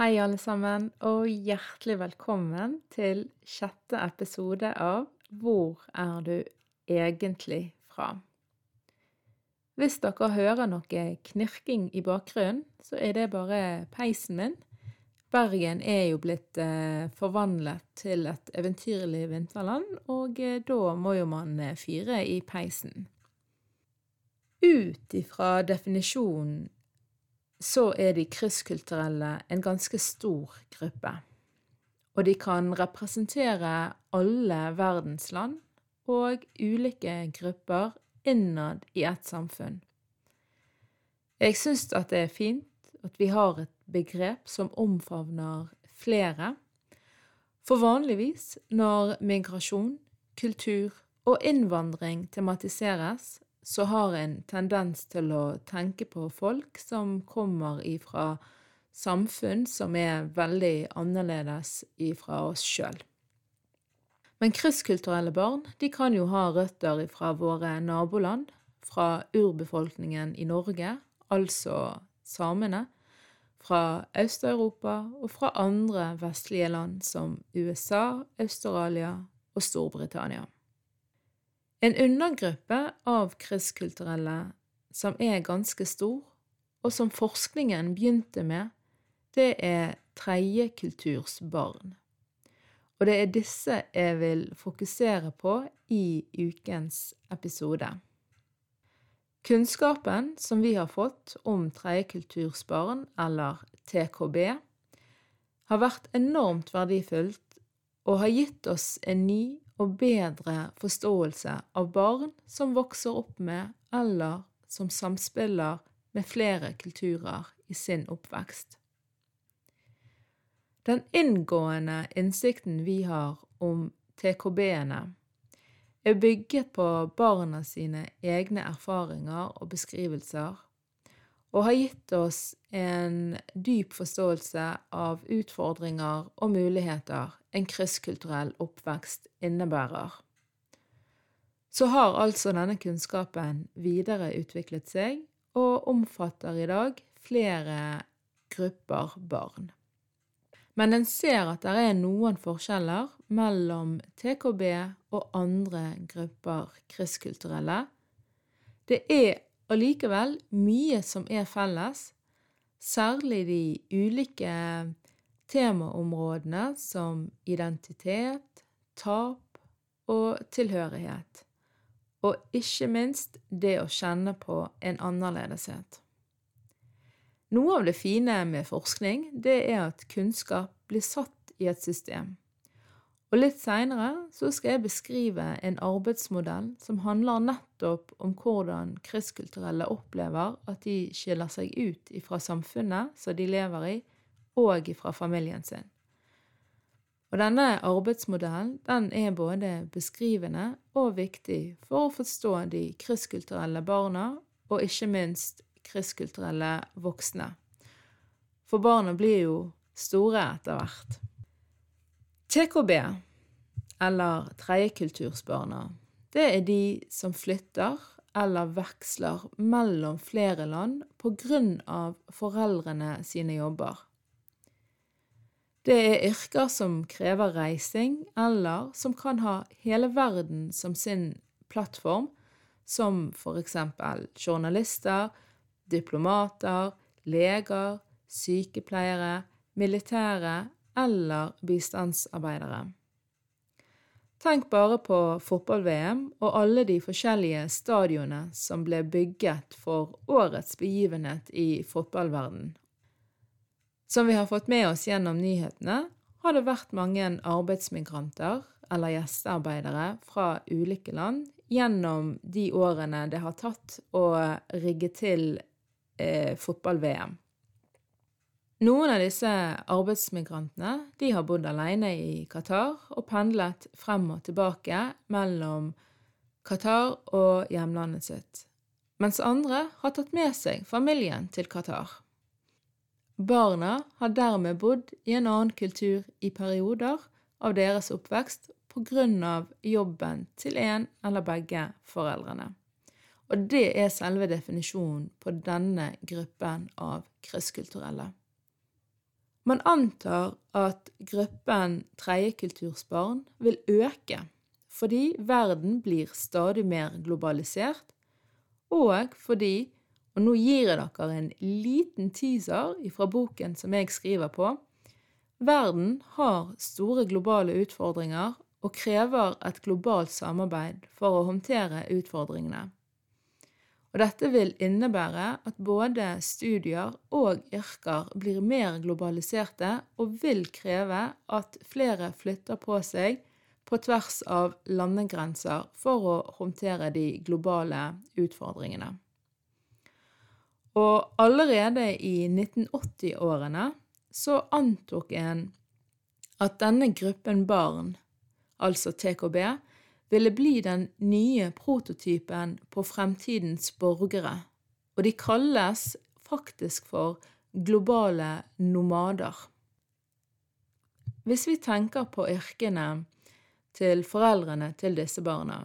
Hei, alle sammen, og hjertelig velkommen til sjette episode av Hvor er du egentlig fra? Hvis dere hører noe knirking i bakgrunnen, så er det bare peisen min. Bergen er jo blitt eh, forvandlet til et eventyrlig vinterland, og eh, da må jo man eh, fyre i peisen. Ut ifra definisjonen så er de krysskulturelle en ganske stor gruppe. Og de kan representere alle verdens land og ulike grupper innad i et samfunn. Jeg syns at det er fint at vi har et begrep som omfavner flere, for vanligvis når migrasjon, kultur og innvandring tematiseres, så har en tendens til å tenke på folk som kommer ifra samfunn som er veldig annerledes ifra oss sjøl. Men krysskulturelle barn de kan jo ha røtter fra våre naboland, fra urbefolkningen i Norge, altså samene, fra Øst-Europa og fra andre vestlige land som USA, Australia og Storbritannia. En undergruppe av krysskulturelle som er ganske stor, og som forskningen begynte med, det er tredjekultursbarn. Og det er disse jeg vil fokusere på i ukens episode. Kunnskapen som vi har fått om tredjekultursbarn, eller TKB, har vært enormt verdifullt og har gitt oss en ny og bedre forståelse av barn som vokser opp med eller som samspiller med flere kulturer i sin oppvekst. Den inngående innsikten vi har om TKB-ene, er bygget på barna sine egne erfaringer og beskrivelser, og har gitt oss en dyp forståelse av utfordringer og muligheter en krysskulturell oppvekst innebærer. Så har altså denne kunnskapen videreutviklet seg og omfatter i dag flere grupper barn. Men en ser at det er noen forskjeller mellom TKB og andre grupper krysskulturelle. Det er allikevel mye som er felles, særlig de ulike temaområdene som identitet, tap og tilhørighet, og ikke minst det å kjenne på en annerledeshet. Noe av det fine med forskning, det er at kunnskap blir satt i et system. Og litt seinere så skal jeg beskrive en arbeidsmodell som handler nettopp om hvordan krysskulturelle opplever at de skiller seg ut fra samfunnet som de lever i, og fra familien sin. Og denne arbeidsmodellen den er både beskrivende og viktig for å forstå de krysskulturelle barna, og ikke minst krysskulturelle voksne. For barna blir jo store etter hvert. TKB, eller tredjekultursbarna, det er de som flytter eller veksler mellom flere land av foreldrene sine jobber. Det er yrker som krever reising, eller som kan ha hele verden som sin plattform, som for eksempel journalister, diplomater, leger, sykepleiere, militære eller bistandsarbeidere. Tenk bare på fotball-VM og alle de forskjellige stadionene som ble bygget for årets begivenhet i fotballverden som vi har fått med oss gjennom nyhetene, har det vært mange arbeidsmigranter eller gjestearbeidere fra ulike land gjennom de årene det har tatt å rigge til eh, fotball-VM. Noen av disse arbeidsmigrantene de har bodd alene i Qatar og pendlet frem og tilbake mellom Qatar og hjemlandet sitt, mens andre har tatt med seg familien til Qatar. Barna har dermed bodd i en annen kultur i perioder av deres oppvekst av jobben til en eller begge foreldrene. Og det er selve definisjonen på denne gruppen av krysskulturelle. Man antar at gruppen tredjekultursbarn vil øke fordi verden blir stadig mer globalisert, og fordi og nå gir jeg dere en liten teaser fra boken som jeg skriver på. Verden har store globale utfordringer og krever et globalt samarbeid for å håndtere utfordringene. Og dette vil innebære at både studier og yrker blir mer globaliserte og vil kreve at flere flytter på seg på tvers av landegrenser for å håndtere de globale utfordringene. Og allerede i 1980-årene så antok en at denne gruppen barn, altså TKB, ville bli den nye prototypen på fremtidens borgere, og de kalles faktisk for globale nomader. Hvis vi tenker på yrkene til foreldrene til disse barna,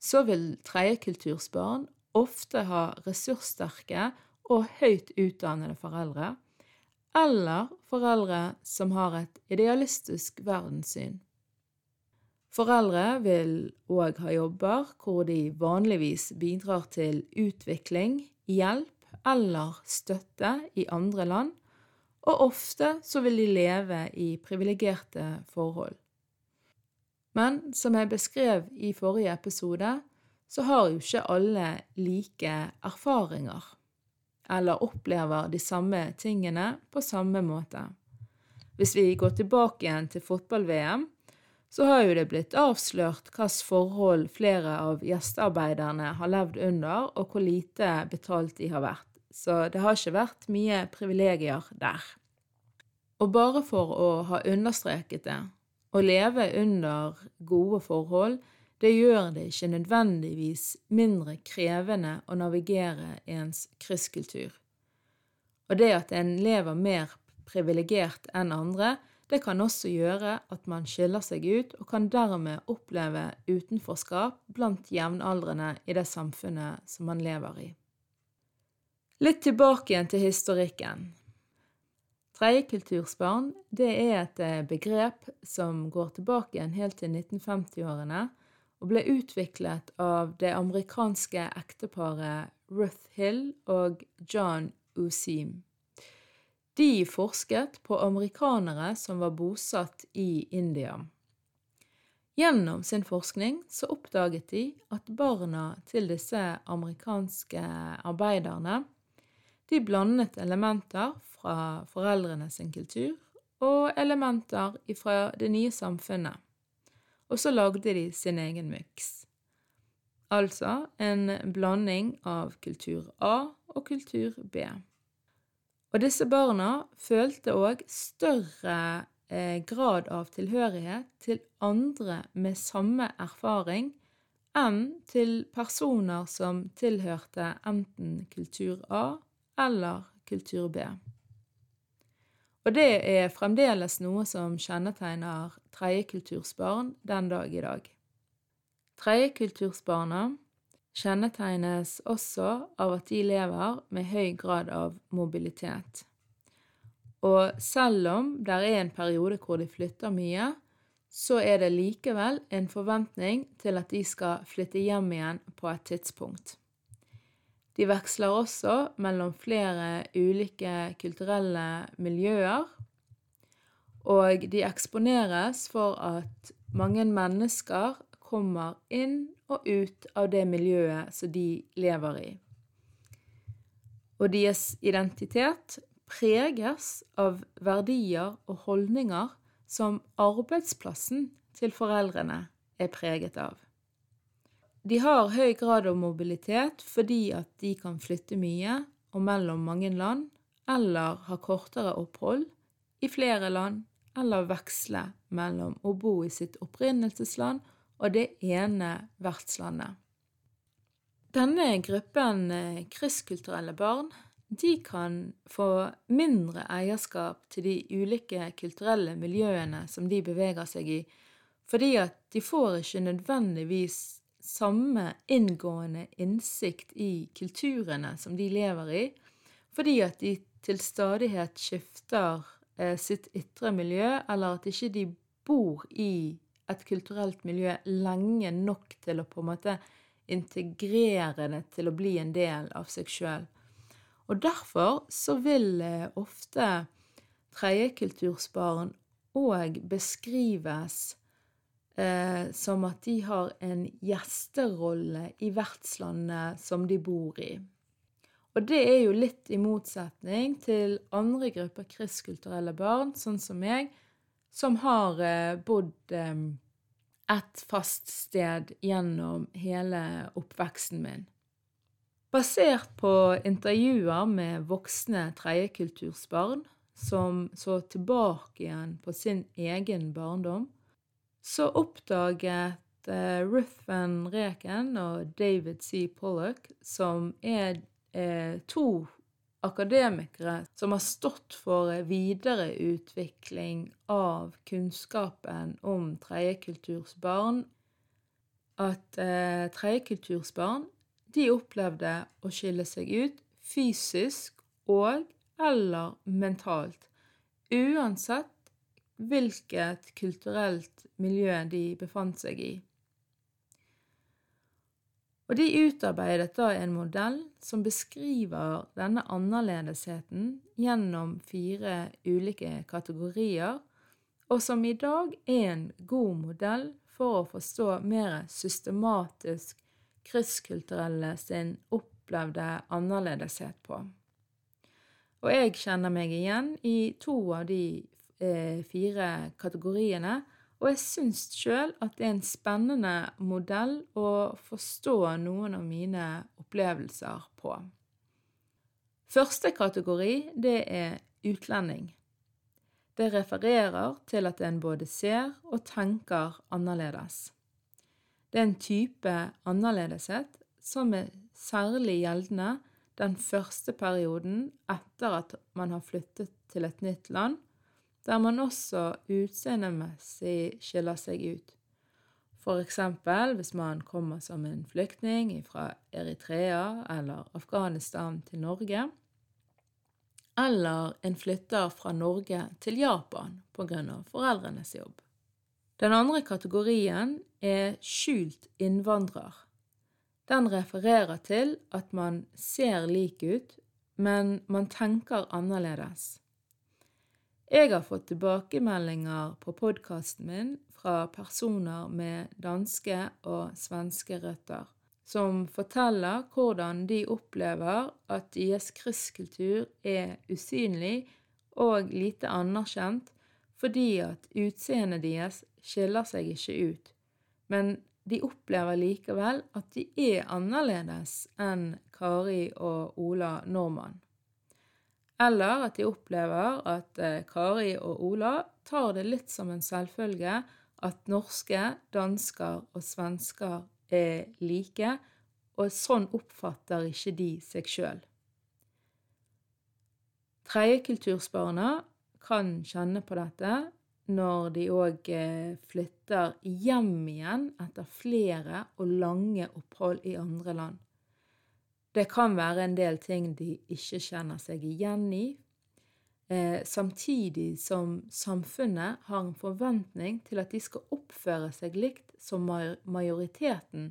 så vil tredjekultursbarn ofte ha ressurssterke og høyt utdannede foreldre, eller foreldre som har et idealistisk verdenssyn. Foreldre vil òg ha jobber hvor de vanligvis bidrar til utvikling, hjelp eller støtte i andre land, og ofte så vil de leve i privilegerte forhold. Men som jeg beskrev i forrige episode, så har jo ikke alle like erfaringer eller opplever de samme tingene på samme måte. Hvis vi går tilbake igjen til fotball-VM, så har jo det blitt avslørt hvilke forhold flere av gjestearbeiderne har levd under, og hvor lite betalt de har vært. Så det har ikke vært mye privilegier der. Og bare for å ha understreket det, å leve under gode forhold, det gjør det ikke nødvendigvis mindre krevende å navigere i ens krysskultur. Og det at en lever mer privilegert enn andre, det kan også gjøre at man skiller seg ut og kan dermed oppleve utenforskap blant jevnaldrende i det samfunnet som man lever i. Litt tilbake igjen til historikken. Tredjekultursbarn er et begrep som går tilbake igjen helt til 1950-årene, og ble utviklet av det amerikanske ekteparet Ruth Hill og John Usim. De forsket på amerikanere som var bosatt i India. Gjennom sin forskning så oppdaget de at barna til disse amerikanske arbeiderne de blandet elementer fra foreldrene sin kultur og elementer fra det nye samfunnet og så lagde de sin egen miks. Altså en blanding av kultur A og kultur B. Og disse barna følte òg større eh, grad av tilhørighet til andre med samme erfaring enn til personer som tilhørte enten kultur A eller kultur B. Og det er fremdeles noe som kjennetegner tredjekultursbarn den dag i dag. Tredjekultursbarna kjennetegnes også av at de lever med høy grad av mobilitet. Og selv om det er en periode hvor de flytter mye, så er det likevel en forventning til at de skal flytte hjem igjen på et tidspunkt. De veksler også mellom flere ulike kulturelle miljøer, og de eksponeres for at mange mennesker kommer inn og ut av det miljøet som de lever i. Og deres identitet preges av verdier og holdninger som arbeidsplassen til foreldrene er preget av. De har høy grad av mobilitet fordi at de kan flytte mye og mellom mange land, eller ha kortere opphold i flere land, eller veksle mellom å bo i sitt opprinnelsesland og det ene vertslandet. Denne gruppen eh, krysskulturelle barn de kan få mindre eierskap til de ulike kulturelle miljøene som de beveger seg i, fordi at de får ikke nødvendigvis samme inngående innsikt i kulturene som de lever i, fordi at de til stadighet skifter eh, sitt ytre miljø, eller at ikke de bor i et kulturelt miljø lenge nok til å på en måte integrere det til å bli en del av seg sjøl. Og derfor så vil eh, ofte tredjekultursbarn òg beskrives eh, som at de har en gjesterolle i vertslandet som de bor i. Og det er jo litt i motsetning til andre grupper kristkulturelle barn, sånn som meg, som har eh, bodd et fast sted gjennom hele oppveksten min. Basert på intervjuer med voksne tredjekultursbarn som så tilbake igjen på sin egen barndom, så oppdaget eh, Ruth Van Reken og David C. Pollock, som er eh, to akademikere som har stått for videreutvikling av kunnskapen om tredjekultursbarn, at eh, tredjekultursbarn de opplevde å skille seg ut fysisk og eller mentalt, uansett hvilket kulturelt miljø de befant seg i. Og de utarbeidet da en modell som beskriver denne annerledesheten gjennom fire ulike kategorier, og som i dag er en god modell for å forstå mer systematisk krysskulturelle sin opplevde annerledeshet på. Og jeg kjenner meg igjen i to av de eh, fire kategoriene, og jeg syns sjøl at det er en spennende modell å forstå noen av mine opplevelser på. Første kategori, det er utlending. Det refererer til at en både ser og tenker annerledes. Det er en type annerledeshet som er særlig gjeldende den første perioden etter at man har flyttet til et nytt land, der man også utseendemessig skiller seg ut. For eksempel hvis man kommer som en flyktning fra Eritrea eller Afghanistan til Norge, eller en flytter fra Norge til Japan pga. foreldrenes jobb. Den andre kategorien er skjult innvandrer. Den refererer til at man ser lik ut, men man tenker annerledes. Jeg har fått tilbakemeldinger på podkasten min fra personer med danske og svenske røtter, som forteller hvordan de opplever at deres krysskultur er usynlig og lite anerkjent fordi at utseendet deres skiller seg ikke ut, men de opplever likevel at de er annerledes enn Kari og Ola Normann. Eller at de opplever at eh, Kari og Ola tar det litt som en selvfølge at norske, dansker og svensker er like, og sånn oppfatter ikke de seg sjøl. Tredjekultursbarna kan kjenne på dette når de òg eh, flytter hjem igjen etter flere og lange opphold i andre land. Det kan være en del ting de ikke kjenner seg igjen i, eh, samtidig som samfunnet har en forventning til at de skal oppføre seg likt som majoriteten,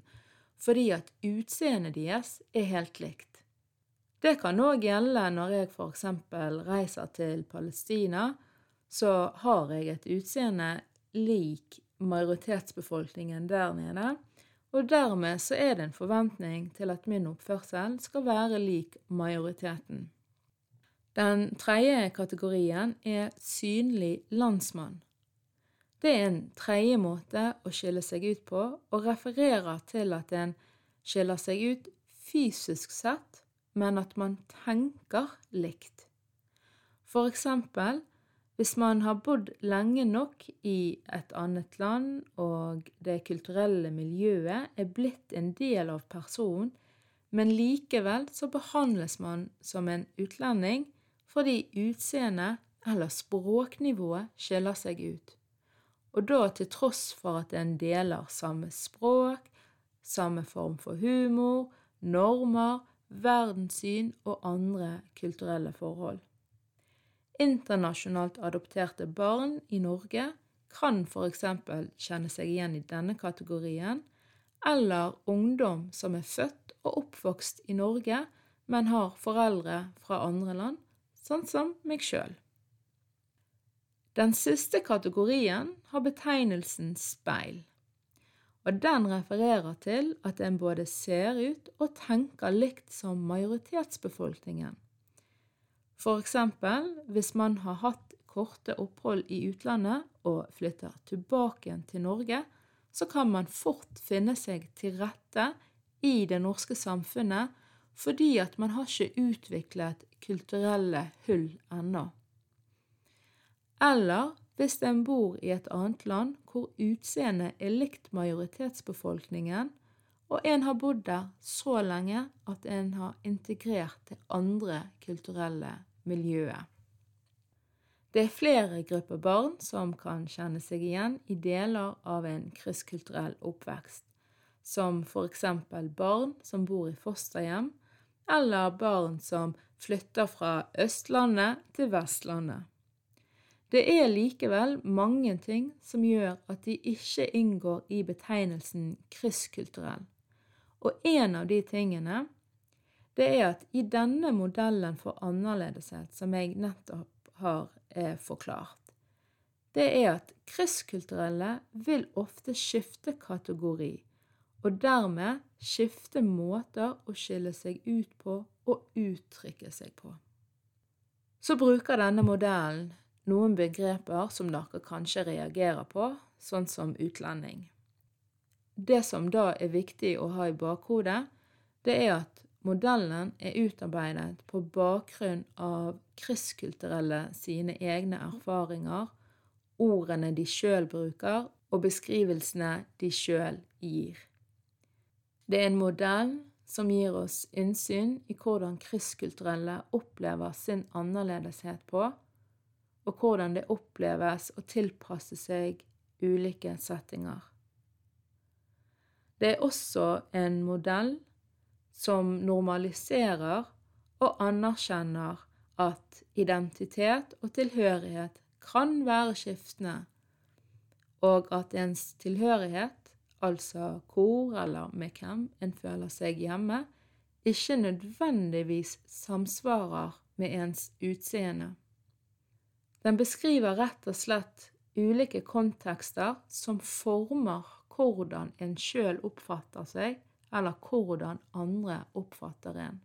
fordi at utseendet deres er helt likt. Det kan òg gjelde når jeg f.eks. reiser til Palestina, så har jeg et utseende lik majoritetsbefolkningen der nede, og dermed så er det en forventning til at min oppførsel skal være lik majoriteten. Den tredje kategorien er synlig landsmann. Det er en tredje måte å skille seg ut på, og refererer til at en skiller seg ut fysisk sett, men at man tenker likt. For eksempel hvis man har bodd lenge nok i et annet land, og det kulturelle miljøet er blitt en del av personen, men likevel så behandles man som en utlending fordi utseendet eller språknivået skiller seg ut og da til tross for at en deler samme språk, samme form for humor, normer, verdenssyn og andre kulturelle forhold. Internasjonalt adopterte barn i Norge kan f.eks. kjenne seg igjen i denne kategorien, eller ungdom som er født og oppvokst i Norge, men har foreldre fra andre land, sånn som meg sjøl. Den siste kategorien har betegnelsen speil, og den refererer til at en både ser ut og tenker likt som majoritetsbefolkningen. Eksempel hvis man har hatt korte opphold i utlandet og flytter tilbake til Norge, så kan man fort finne seg til rette i det norske samfunnet fordi at man har ikke utviklet kulturelle hull ennå. Eller hvis en bor i et annet land hvor utseendet er likt majoritetsbefolkningen, og en har bodd der så lenge at en har integrert det andre kulturelle miljøet. Det er flere grupper barn som kan kjenne seg igjen i deler av en krysskulturell oppvekst, som eksempel barn som bor i fosterhjem, eller barn som flytter fra Østlandet til Vestlandet. Det er likevel mange ting som gjør at de ikke inngår i betegnelsen krysskulturell. Og en av de tingene, det er at i denne modellen for annerledeshet som jeg nettopp har eh, forklart, det er at krysskulturelle vil ofte skifte kategori, og dermed skifte måter å skille seg ut på og uttrykke seg på. Så bruker denne modellen noen begreper som dere kanskje reagerer på, sånn som utlending. Det som da er viktig å ha i bakhodet, det er at modellen er utarbeidet på bakgrunn av krysskulturelle sine egne erfaringer, ordene de sjøl bruker, og beskrivelsene de sjøl gir. Det er en modell som gir oss innsyn i hvordan krysskulturelle opplever sin annerledeshet på, og hvordan det oppleves å tilpasse seg ulike settinger. Det er også en modell som normaliserer og anerkjenner at identitet og tilhørighet kan være skiftende, og at ens tilhørighet, altså hvor eller med hvem en føler seg hjemme, ikke nødvendigvis samsvarer med ens utseende. Den beskriver rett og slett ulike kontekster som former hvordan en sjøl oppfatter seg, eller hvordan andre oppfatter en.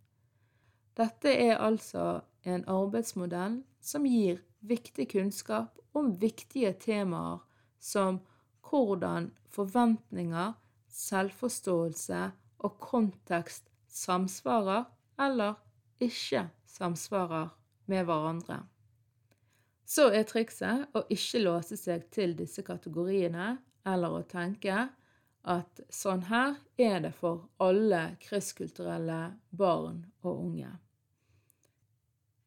Dette er altså en arbeidsmodell som gir viktig kunnskap om viktige temaer som hvordan forventninger, selvforståelse og kontekst samsvarer eller ikke samsvarer med hverandre. Så er trikset å ikke låse seg til disse kategoriene, eller å tenke at sånn her er det for alle kristkulturelle barn og unge.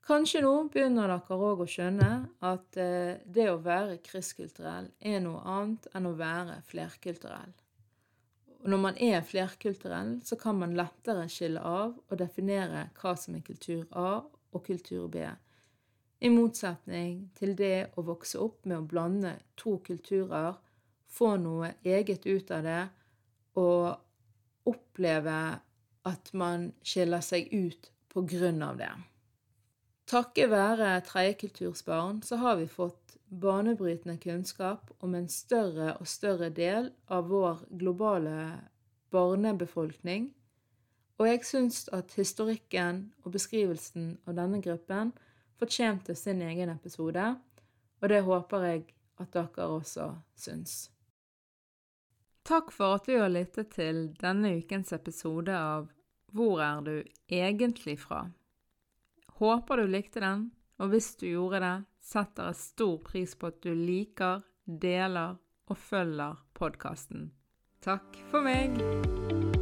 Kanskje nå begynner dere òg å skjønne at eh, det å være kristkulturell er noe annet enn å være flerkulturell. Når man er flerkulturell, så kan man lettere skille av og definere hva som er kultur A og kultur B i motsetning til det å vokse opp med å blande to kulturer, få noe eget ut av det og oppleve at man skiller seg ut på grunn av det. Takket være tredjekultursbarn så har vi fått banebrytende kunnskap om en større og større del av vår globale barnebefolkning, og jeg syns at historikken og beskrivelsen av denne gruppen fortjente sin egen episode, og det håper jeg at dere også syns. Takk for at du har lyttet til denne ukens episode av Hvor er du egentlig fra? Håper du likte den, og hvis du gjorde det, setter jeg stor pris på at du liker, deler og følger podkasten. Takk for meg!